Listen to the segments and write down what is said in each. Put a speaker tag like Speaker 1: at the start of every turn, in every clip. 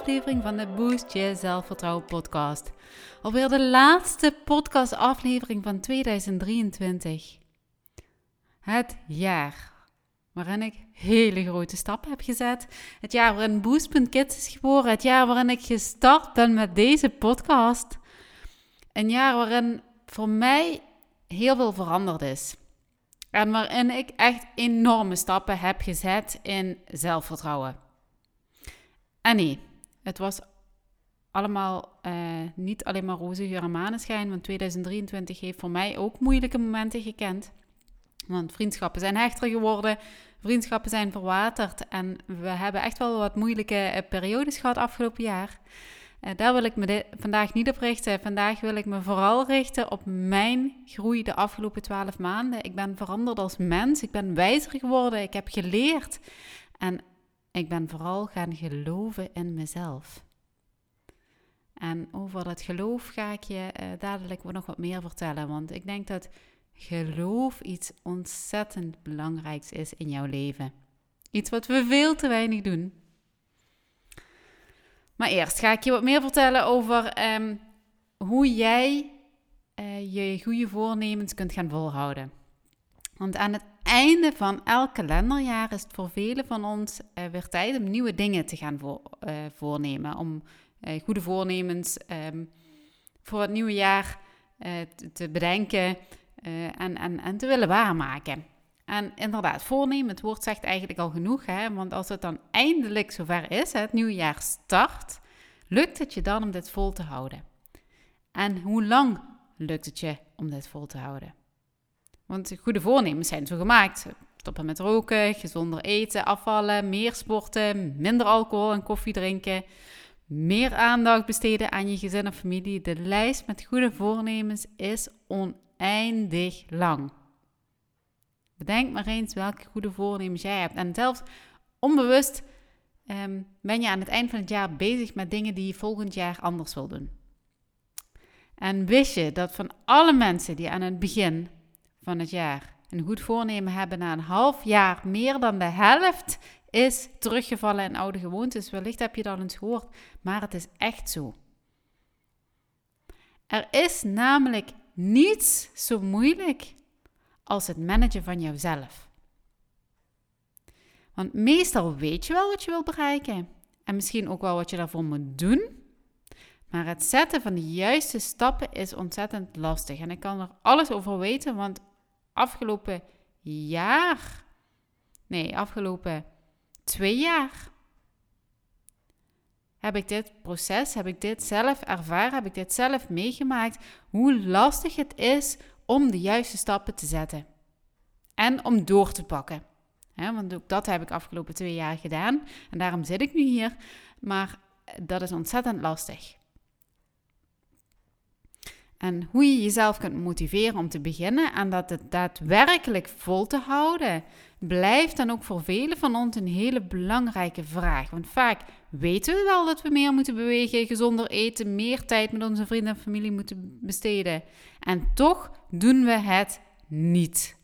Speaker 1: Aflevering van de Boost Je Zelfvertrouwen podcast. Alweer de laatste podcastaflevering van 2023. Het jaar waarin ik hele grote stappen heb gezet. Het jaar waarin Boost.kids is geboren. Het jaar waarin ik gestart ben met deze podcast. Een jaar waarin voor mij heel veel veranderd is. En waarin ik echt enorme stappen heb gezet in zelfvertrouwen. En nee, het was allemaal uh, niet alleen maar roze geur en maneschijn, want 2023 heeft voor mij ook moeilijke momenten gekend. Want vriendschappen zijn hechter geworden, vriendschappen zijn verwaterd en we hebben echt wel wat moeilijke uh, periodes gehad afgelopen jaar. Uh, daar wil ik me vandaag niet op richten. Vandaag wil ik me vooral richten op mijn groei de afgelopen twaalf maanden. Ik ben veranderd als mens, ik ben wijzer geworden, ik heb geleerd. En ik ben vooral gaan geloven in mezelf. En over dat geloof ga ik je uh, dadelijk nog wat meer vertellen. Want ik denk dat geloof iets ontzettend belangrijks is in jouw leven. Iets wat we veel te weinig doen. Maar eerst ga ik je wat meer vertellen over um, hoe jij uh, je goede voornemens kunt gaan volhouden. Want aan het einde van elk kalenderjaar is het voor velen van ons uh, weer tijd om nieuwe dingen te gaan voor, uh, voornemen. Om uh, goede voornemens um, voor het nieuwe jaar te, te, bedenken en, en, en te willen waarmaken. En inderdaad, voornemen, het woord zegt eigenlijk al genoeg. Hè? Want als het dan eindelijk zover is, het nieuwe jaar start, lukt het je dan om dit vol te houden? En hoe lang lukt het je om dit vol te houden? Want goede voornemens zijn zo gemaakt. Stoppen met roken, gezonder eten, afvallen, meer sporten, minder alcohol en koffie drinken, meer aandacht besteden aan je gezin en familie. De lijst met goede voornemens is oneindig lang. Bedenk maar eens welke goede voornemens jij hebt. En zelfs onbewust um, ben je aan het eind van het jaar bezig met dingen die je volgend jaar anders wil doen. En wist je dat van alle mensen die aan het begin van het jaar een goed voornemen hebben na een half jaar meer dan de helft is teruggevallen in oude gewoontes. Wellicht heb je dat eens gehoord, maar het is echt zo. Er is namelijk niets zo moeilijk als het managen van jouzelf. Want meestal weet je wel wat je wilt bereiken en misschien ook wel wat je daarvoor moet doen. Maar het zetten van de juiste stappen is ontzettend lastig. En ik kan er alles over weten, want afgelopen jaar, nee, afgelopen twee jaar, heb ik dit proces, heb ik dit zelf ervaren, heb ik dit zelf meegemaakt, hoe lastig het is om de juiste stappen te zetten en om door te pakken. want ook dat heb ik afgelopen twee jaar gedaan en daarom zit ik nu hier, maar dat is ontzettend lastig. En hoe je jezelf kunt motiveren om te beginnen en dat het daadwerkelijk vol te houden, blijft dan ook voor velen van ons een hele belangrijke vraag. Want vaak weten we wel dat we meer moeten bewegen, gezonder eten, meer tijd met onze vrienden en familie moeten besteden. En toch doen we het niet.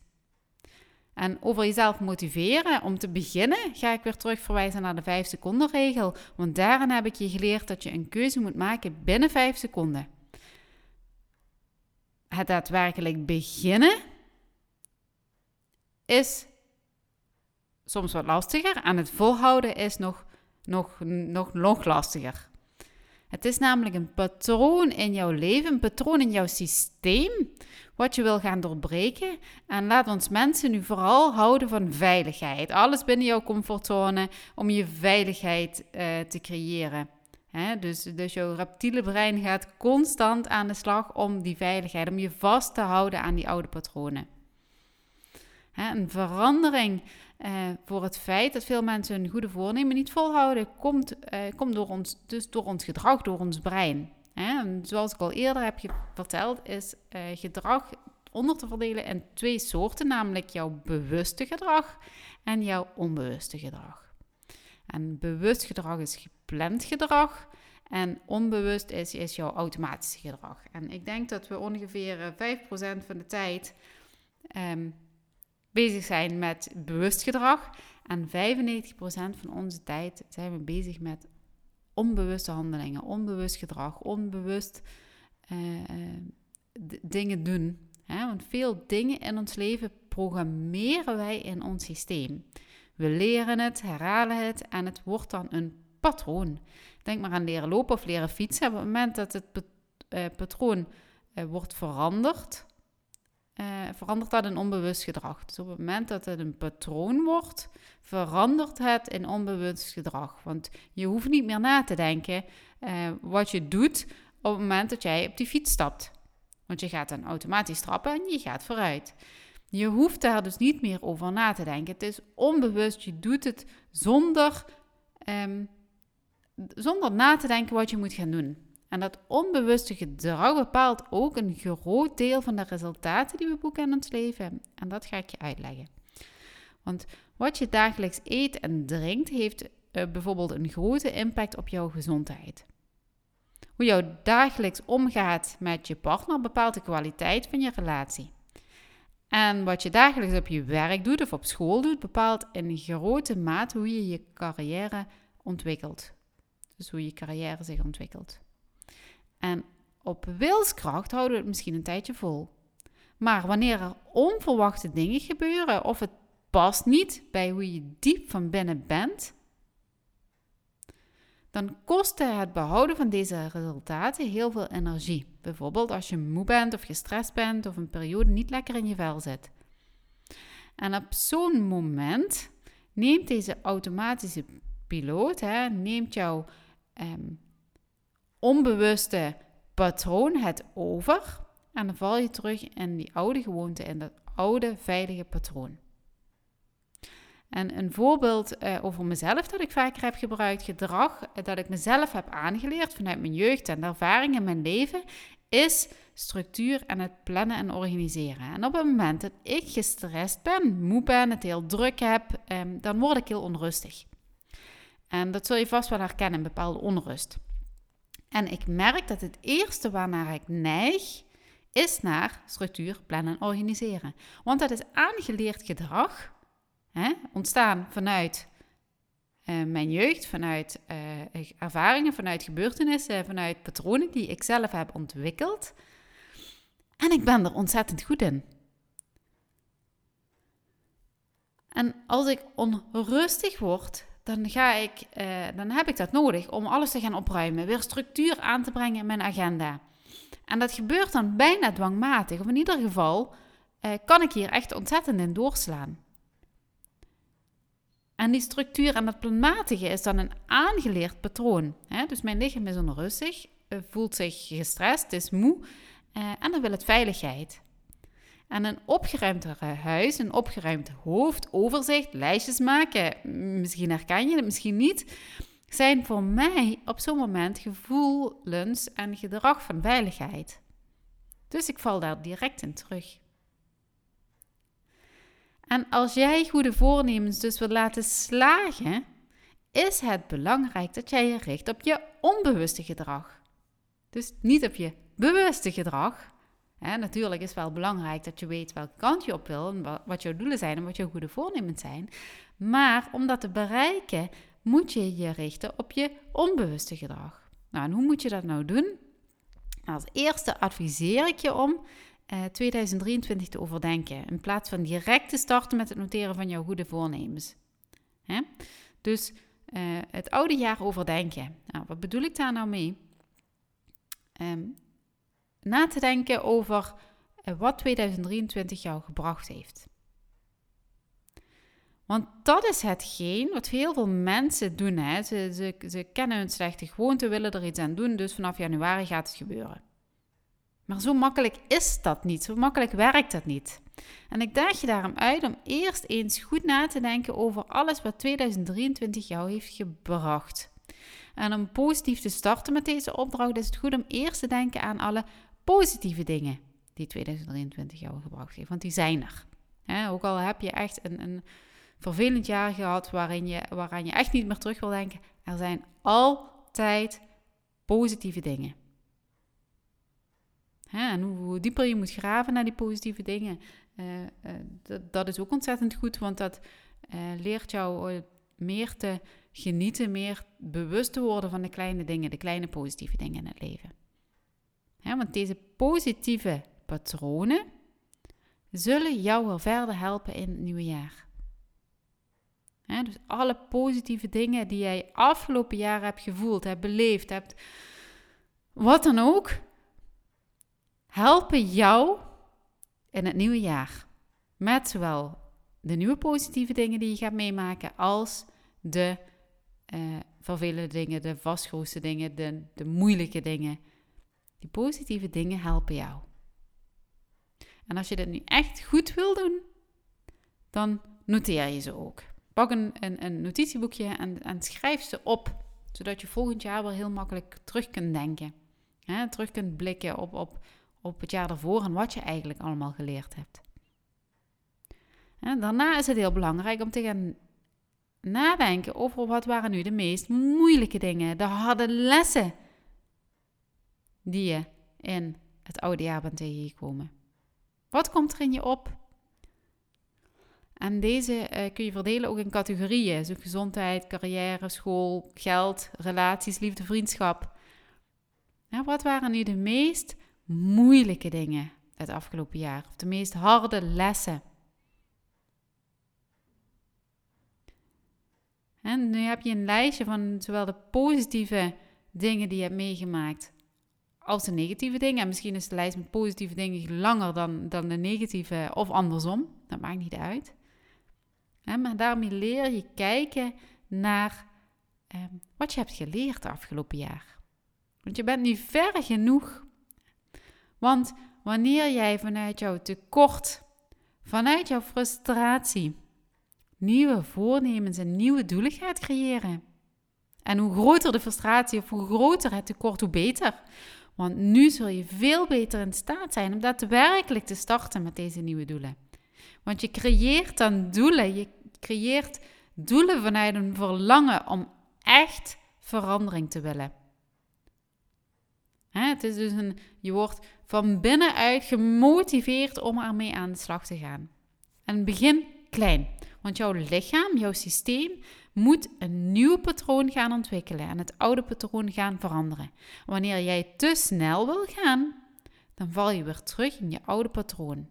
Speaker 1: En over jezelf motiveren om te beginnen, ga ik weer terug verwijzen naar de 5 seconden regel. Want daarin heb ik je geleerd dat je een keuze moet maken binnen 5 seconden. Het daadwerkelijk beginnen is soms wat lastiger en het volhouden is nog, nog, nog, nog lastiger. Het is namelijk een patroon in jouw leven, een patroon in jouw systeem, wat je wil gaan doorbreken. En laat ons mensen nu vooral houden van veiligheid. Alles binnen jouw comfortzone om je veiligheid uh, te creëren. Dus, dus jouw reptiele brein gaat constant aan de slag om die veiligheid, om je vast te houden aan die oude patronen. een verandering uh, voor het feit dat veel mensen hun goede voornemen niet volhouden, komt, uh, komt door ons, dus door ons gedrag, door ons brein. Zoals ik al eerder heb verteld, is uh, gedrag onder te verdelen in twee soorten, namelijk jouw bewuste gedrag en jouw onbewuste gedrag. En bewust gedrag is gepland gedrag en onbewust is, is jouw automatische gedrag. En ik denk dat we ongeveer 5% van de tijd um, bezig zijn met bewust gedrag. En 95% van onze tijd zijn we bezig met onbewuste handelingen, onbewust gedrag, onbewust uh, dingen doen. Hè? Want veel dingen in ons leven programmeren wij in ons systeem. We leren het, herhalen het en het wordt dan een patroon. Denk maar aan leren lopen of leren fietsen. Op het moment dat het uh, patroon wordt veranderd, uh, verandert dat in onbewust gedrag. Dus op het moment dat het een patroon wordt, verandert het in onbewust gedrag. Want je hoeft niet meer na te denken wat je doet op het moment dat jij op die fiets stapt. Want je gaat dan automatisch trappen en je gaat vooruit. Je hoeft daar dus niet meer over na te denken. Het is onbewust, je doet het zonder, um, zonder na te denken wat je moet gaan doen. En dat onbewuste gedrag bepaalt ook een groot deel van de resultaten die we boeken in ons leven. En dat ga ik je uitleggen. Want wat je dagelijks eet en drinkt, heeft uh, bijvoorbeeld een grote impact op jouw gezondheid. Hoe jou dagelijks omgaat met je partner bepaalt de kwaliteit van je relatie. En wat je dagelijks op je werk doet of op school doet, bepaalt in grote mate hoe je je carrière ontwikkelt. Dus hoe je carrière zich ontwikkelt. En op wilskracht houden we het misschien een tijdje vol. Maar wanneer er onverwachte dingen gebeuren of het past niet bij hoe je diep van binnen bent, dan kost het behouden van deze resultaten heel veel energie. Bijvoorbeeld als je moe bent of gestrest bent of een periode niet lekker in je vel zit. En op zo'n moment neemt deze automatische piloot, hè, neemt jouw um, onbewuste patroon het over. En dan val je terug in die oude gewoonte, in dat oude veilige patroon. En een voorbeeld uh, over mezelf dat ik vaker heb gebruikt, gedrag dat ik mezelf heb aangeleerd vanuit mijn jeugd en ervaring in mijn leven, is structuur en het plannen en organiseren. En op het moment dat ik gestrest ben, moe ben, het heel druk heb, um, dan word ik heel onrustig. En dat zul je vast wel herkennen, bepaalde onrust. En ik merk dat het eerste waarnaar ik neig, is naar structuur, plannen en organiseren. Want dat is aangeleerd gedrag, hè, ontstaan vanuit uh, mijn jeugd, vanuit uh, ervaringen, vanuit gebeurtenissen, vanuit patronen die ik zelf heb ontwikkeld. En ik ben er ontzettend goed in. En als ik onrustig word, dan, ga ik, uh, dan heb ik dat nodig om alles te gaan opruimen, weer structuur aan te brengen in mijn agenda. En dat gebeurt dan bijna dwangmatig, of in ieder geval uh, kan ik hier echt ontzettend in doorslaan. En die structuur en dat planmatige is dan een aangeleerd patroon. Hè? Dus mijn lichaam is onrustig, uh, voelt zich gestrest, is moe en dan wil het veiligheid. En een opgeruimdere huis, een opgeruimd hoofd, overzicht, lijstjes maken, misschien herken je het, misschien niet, zijn voor mij op zo'n moment gevoelens en gedrag van veiligheid. Dus ik val daar direct in terug. En als jij goede voornemens dus wil laten slagen, is het belangrijk dat jij je richt op je onbewuste gedrag. Dus niet op je bewuste gedrag, Natuurlijk is het wel belangrijk dat je weet welke kant je op wil, wat jouw doelen zijn en wat jouw goede voornemens zijn. Maar om dat te bereiken, moet je je richten op je onbewuste gedrag. Nou, en hoe moet je dat nou doen? Nou, als eerste adviseer ik je om 2023 te overdenken. In plaats van direct te starten met het noteren van jouw goede voornemens. Dus uh, het oude jaar overdenken. Nou, wat bedoel ik daar nou mee? Um, na te denken over uh, wat 2023 jou gebracht heeft. Want dat is hetgeen wat heel veel mensen doen. Hè. Ze, ze, ze kennen hun slechte gewoonte, willen er iets aan doen, dus vanaf januari gaat het gebeuren. Maar zo makkelijk is dat niet, zo makkelijk werkt dat niet. En ik daag je daarom uit om eerst eens goed na te denken over alles wat 2023 jou heeft gebracht. En om positief te starten met deze opdracht is het goed om eerst te denken aan alle positieve dingen die 2023 jou gebracht heeft. Want die zijn er. ook al heb je echt een, een vervelend jaar gehad waarin je, waaraan je echt niet meer terug wil denken, er zijn altijd positieve dingen. en hoe, dieper je moet graven naar die positieve dingen, uh, uh, dat is ook ontzettend goed, want dat uh, leert jou meer te genieten, meer bewust te worden van de kleine dingen, de kleine positieve dingen in het leven. Want deze positieve patronen zullen jou wel verder helpen in het nieuwe jaar. dus alle positieve dingen die jij afgelopen jaar hebt gevoeld, hebt beleefd, hebt, wat dan ook, helpen jou in het nieuwe jaar. Met zowel de nieuwe positieve dingen die je gaat meemaken, als de uh, vervelende dingen, de vastgeroeste dingen, de, de moeilijke dingen. Die positieve dingen helpen jou. En als je dit nu echt goed wil doen, dan noteer je ze ook. Pak een, een, notitieboekje en, en, schrijf ze op, zodat je volgend jaar wel heel makkelijk terug kunt denken. Terug kunt blikken op, op, op het jaar daarvoor en wat je eigenlijk allemaal geleerd hebt. Daarna is het heel belangrijk om te gaan nadenken over wat waren nu de meest moeilijke dingen, de harde lessen die je in het oude jaar bent tegengekomen. Wat komt er in je op? En deze uh, kun je verdelen ook in categorieën. Zo gezondheid, carrière, school, geld, relaties, liefde, vriendschap. Wat waren nu de meest moeilijke dingen het afgelopen jaar? Of de meest harde lessen? En nu heb je een lijstje van zowel de positieve dingen die je hebt meegemaakt als de negatieve dingen. En misschien is de lijst met positieve dingen langer dan, dan de negatieve of andersom. Dat maakt niet uit. maar daarmee leer je kijken naar ehm, wat je hebt geleerd de afgelopen jaar. Want je bent nu ver genoeg. Want wanneer jij vanuit jouw tekort, vanuit jouw frustratie, nieuwe voornemens en nieuwe doelen gaat creëren. En hoe groter de frustratie of hoe groter het tekort, hoe beter. Want nu zul je veel beter in staat zijn om daadwerkelijk te starten met deze nieuwe doelen. Want je creëert dan doelen, je creëert doelen vanuit een verlangen om echt verandering te willen. het is dus een, je wordt van binnenuit gemotiveerd om ermee aan de slag te gaan. En begin klein. Want jouw lichaam, jouw systeem, moet een nieuw patroon gaan ontwikkelen en het oude patroon gaan veranderen. Wanneer jij te snel wil gaan, dan val je weer terug in je oude patroon.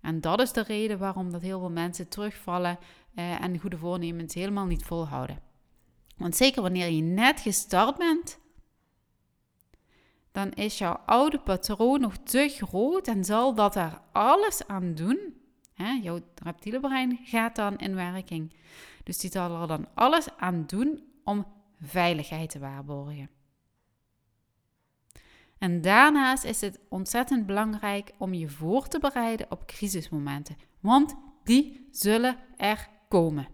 Speaker 1: En dat is de reden waarom dat heel veel mensen terugvallen eh, en goede voornemens helemaal niet volhouden. Want zeker wanneer je net gestart bent, dan is jouw oude patroon nog te groot en zal dat er alles aan doen Hè, jouw reptiele brein gaat dan in werking. Dus die zal er dan alles aan doen om veiligheid te waarborgen. En daarnaast is het ontzettend belangrijk om je voor te bereiden op crisismomenten, want die zullen er komen.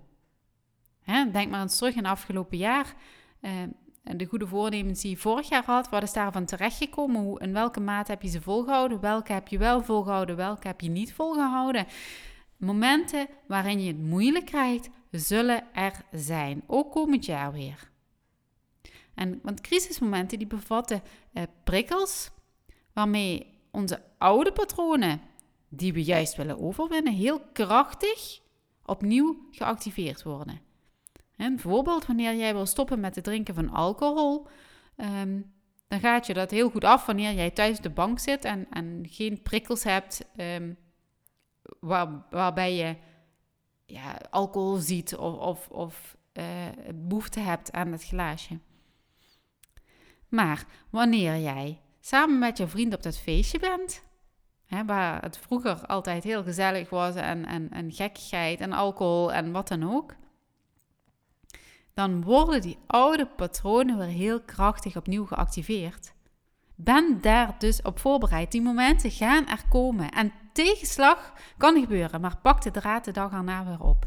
Speaker 1: Hè, denk maar eens terug in het afgelopen jaar. Eh, de goede voornemens die je vorig jaar had, wat is daarvan terechtgekomen? Hoe, in welke mate heb je ze volgehouden? Welke heb je wel volgehouden? Welke heb je niet volgehouden? Momenten waarin je het moeilijk krijgt, zullen er zijn. Ook komend jaar weer. En, want crisismomenten die bevatten eh, prikkels waarmee onze oude patronen, die we juist willen overwinnen, heel krachtig opnieuw geactiveerd worden. En bijvoorbeeld wanneer jij wil stoppen met het drinken van alcohol, um, dan gaat je dat heel goed af wanneer jij thuis op de bank zit en, en geen prikkels hebt waar, waarbij je ja, alcohol ziet of, of, of uh, behoefte hebt aan het glaasje. Maar wanneer jij samen met je vriend op dat feestje bent, hè, waar het vroeger altijd heel gezellig was en, en, en gekkigheid en alcohol en wat dan ook, dan worden die oude patronen weer heel krachtig opnieuw geactiveerd. Ben daar dus op voorbereid. Die momenten gaan er komen. En tegenslag kan gebeuren, maar pak de draad de dag erna weer op.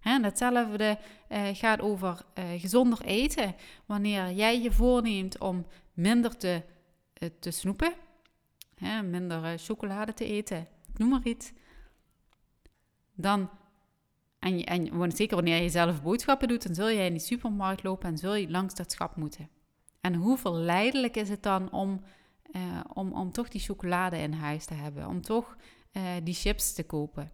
Speaker 1: Hè, hetzelfde uh, gaat over uh, gezonder eten. Wanneer jij je voorneemt om minder te, uh, te snoepen, minder chocolade te eten, noem maar iets, dan en, en zeker wanneer je zelf boodschappen doet, dan zul je in die supermarkt lopen en zul je langs dat schap moeten. En hoe verleidelijk is het dan om, uh, om, om toch die chocolade in huis te hebben, om toch uh, die chips te kopen.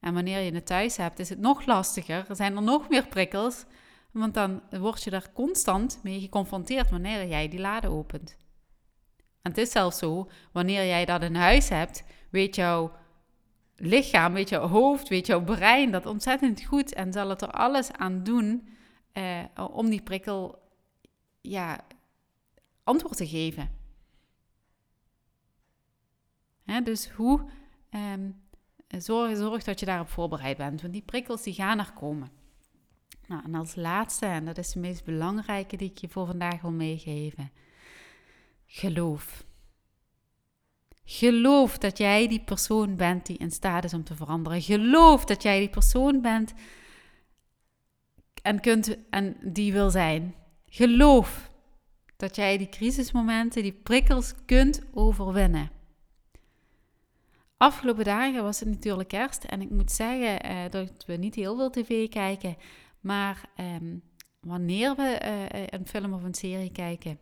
Speaker 1: En wanneer je het thuis hebt, is het nog lastiger. Er zijn er nog meer prikkels, want dan word je daar constant mee geconfronteerd wanneer jij die lade opent. En het is zelfs zo, wanneer jij dat in huis hebt, weet jouw lichaam, weet jouw hoofd, weet jouw brein dat ontzettend goed en zal het er alles aan doen eh, om die prikkel ja, antwoord te geven. Hè, dus hoe ehm, zorg, zorg dat je daarop voorbereid bent, want die prikkels die gaan er komen. Nou, en als laatste, en dat is de meest belangrijke die ik je voor vandaag wil meegeven, geloof. Geloof dat jij die persoon bent die in staat is om te veranderen. Geloof dat jij die persoon bent en, kunt, en die wil zijn. Geloof dat jij die crisismomenten, die prikkels kunt overwinnen. Afgelopen dagen was het natuurlijk kerst en ik moet zeggen eh, dat we niet heel veel tv kijken, maar ehm, wanneer we eh, een film of een serie kijken,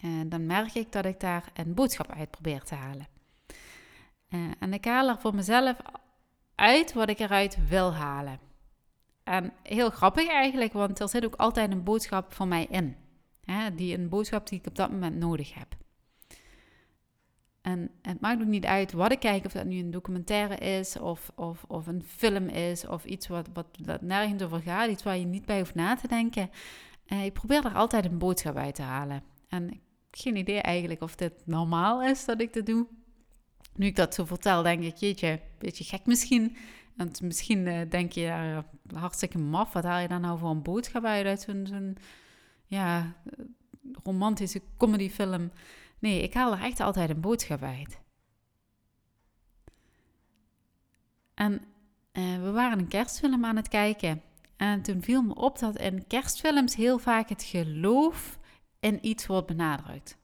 Speaker 1: en dan merk ik dat ik daar een boodschap uit probeer te halen. Uh, en ik haal er voor mezelf uit wat ik eruit wil halen. En heel grappig eigenlijk, want er zit ook altijd een boodschap voor mij in. Hè, die een boodschap die ik op dat moment nodig heb. En het maakt ook niet uit wat ik kijk, of dat nu een documentaire is, of, of, of een film is, of iets wat, wat, wat nergens over gaat, iets waar je niet bij hoeft na te denken. Uh, ik probeer er altijd een boodschap uit te halen. En geen idee eigenlijk of dit normaal is dat ik dit doe. Nu ik dat zo vertel, denk ik, jeetje, een beetje gek misschien. Want misschien uh, denk je, ja, hartstikke maf, wat haal je dan nou voor een boodschap uit uit zo'n ja, romantische comedyfilm. Nee, ik haal er echt altijd een boodschap uit. En uh, we waren een kerstfilm aan het kijken. En toen viel me op dat in kerstfilms heel vaak het geloof in iets wordt benadrukt.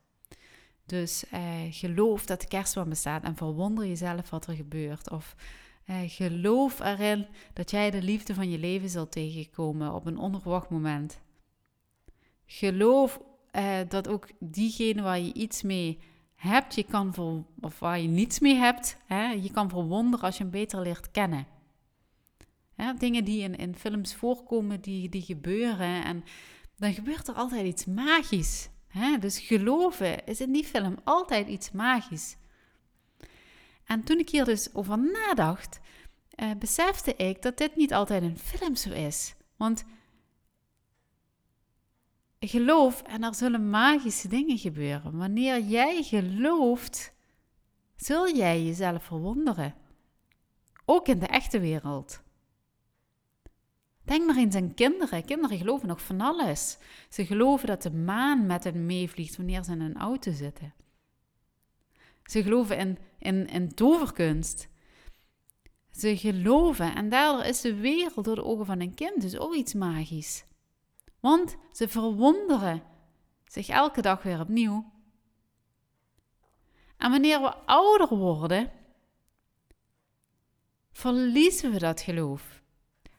Speaker 1: Dus eh, geloof dat de kerstman bestaat en verwonder jezelf wat er gebeurt. Of eh, geloof erin dat jij de liefde van je leven zult tegenkomen op een onverwacht moment. Geloof eh, dat ook diegene waar je iets mee hebt, je kan ver, of waar je niets mee hebt, hè, je kan verwonderen als je hem beter leert kennen. Hè, dingen die in, in films voorkomen, die, die gebeuren. En dan gebeurt er altijd iets magisch. Hè? Dus geloven is in die film altijd iets magisch. En toen ik hier dus over nadacht, eh, besefte ik dat dit niet altijd een film zo is. Want geloof en er zullen magische dingen gebeuren. Wanneer jij gelooft, zul jij jezelf verwonderen. Ook in de echte wereld. Denk maar eens aan kinderen. Kinderen geloven nog van alles. Ze geloven dat de maan met hen meevliegt wanneer ze in een auto zitten. Ze geloven in, in, in toverkunst. Ze geloven en daardoor is de wereld door de ogen van een kind dus ook iets magisch. Want ze verwonderen zich elke dag weer opnieuw. En wanneer we ouder worden, verliezen we dat geloof.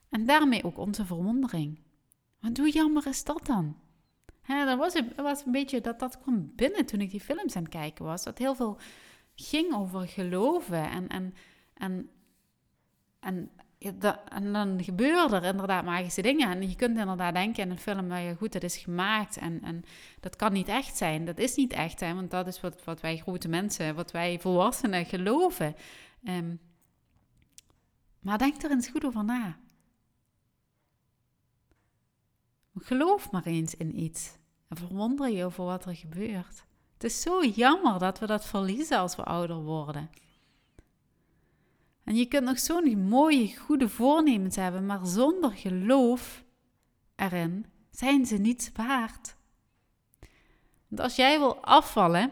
Speaker 1: En daarmee ook onze verwondering. Want hoe jammer is dat dan? He, dat was, het was een beetje dat dat kwam binnen toen ik die films aan het kijken was. Dat heel veel ging over geloven en, en, en, en en dan gebeuren er inderdaad magische dingen. En je kunt inderdaad denken in een film, nou ja goed, dat is gemaakt en, en dat kan niet echt zijn. Dat is niet echt zijn, want dat is wat, wat wij grote mensen, wat wij volwassenen geloven. Ehm, maar denk er eens goed over na. Geloof maar eens in iets en verwonder je over wat er gebeurt. Het is zo jammer dat we dat verliezen als we ouder worden. En je kunt nog zo'n mooie, goede voornemens hebben, maar zonder geloof erin zijn ze niets waard. Want als jij wil afvallen,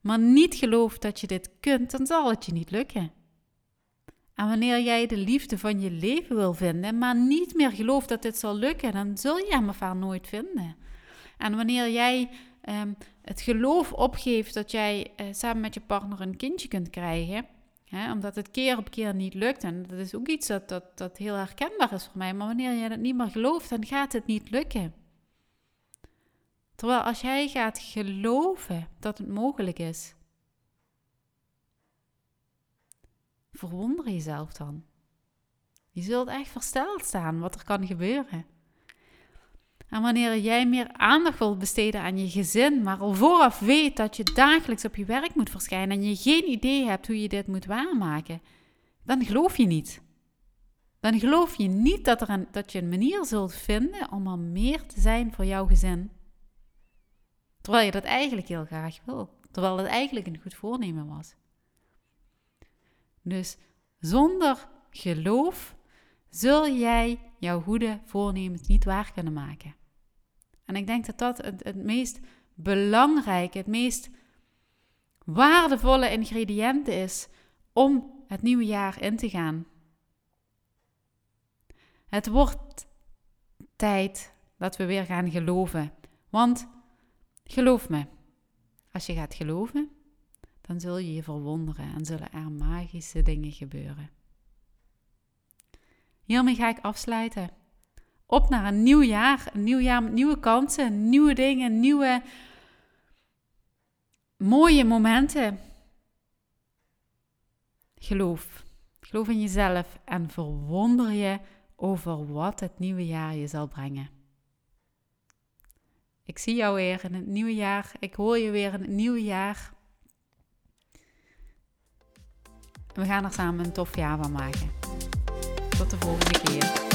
Speaker 1: maar niet gelooft dat je dit kunt, dan zal het je niet lukken. En wanneer jij de liefde van je leven wil vinden, maar niet meer gelooft dat dit zal lukken, dan zul je hem of nooit vinden. En wanneer jij um, het geloof opgeeft dat jij uh, samen met je partner een kindje kunt krijgen, hè, omdat het keer op keer niet lukt, en dat is ook iets dat, dat, dat heel herkenbaar is voor mij, maar wanneer je het niet meer gelooft, dan gaat het niet lukken. Terwijl als jij gaat geloven dat het mogelijk is, verwonder jezelf dan. Je zult echt versteld staan wat er kan gebeuren. En wanneer jij meer aandacht wilt besteden aan je gezin, maar al vooraf weet dat je dagelijks op je werk moet verschijnen en je geen idee hebt hoe je dit moet waarmaken, dan geloof je niet. Dan geloof je niet dat, er een, dat je een manier zult vinden om er meer te zijn voor jouw gezin. Terwijl je dat eigenlijk heel graag wil. Terwijl het eigenlijk een goed voornemen was. Dus zonder geloof zul jij jouw goede voornemens niet waar kunnen maken. En ik denk dat dat het, het meest belangrijke, het meest waardevolle ingrediënt is om het nieuwe jaar in te gaan. Het wordt tijd dat we weer gaan geloven. Want geloof me, als je gaat geloven, dan zul je je verwonderen en zullen er magische dingen gebeuren. Hiermee ga ik afsluiten op naar een nieuw jaar. Een nieuw jaar met nieuwe kansen, nieuwe dingen, nieuwe mooie momenten. Geloof. Geloof in jezelf en verwonder je over wat het nieuwe jaar je zal brengen. Ik zie jou weer in het nieuwe jaar. Ik hoor je weer in het nieuwe jaar. We gaan er samen een tof jaar van maken. Tot de volgende keer.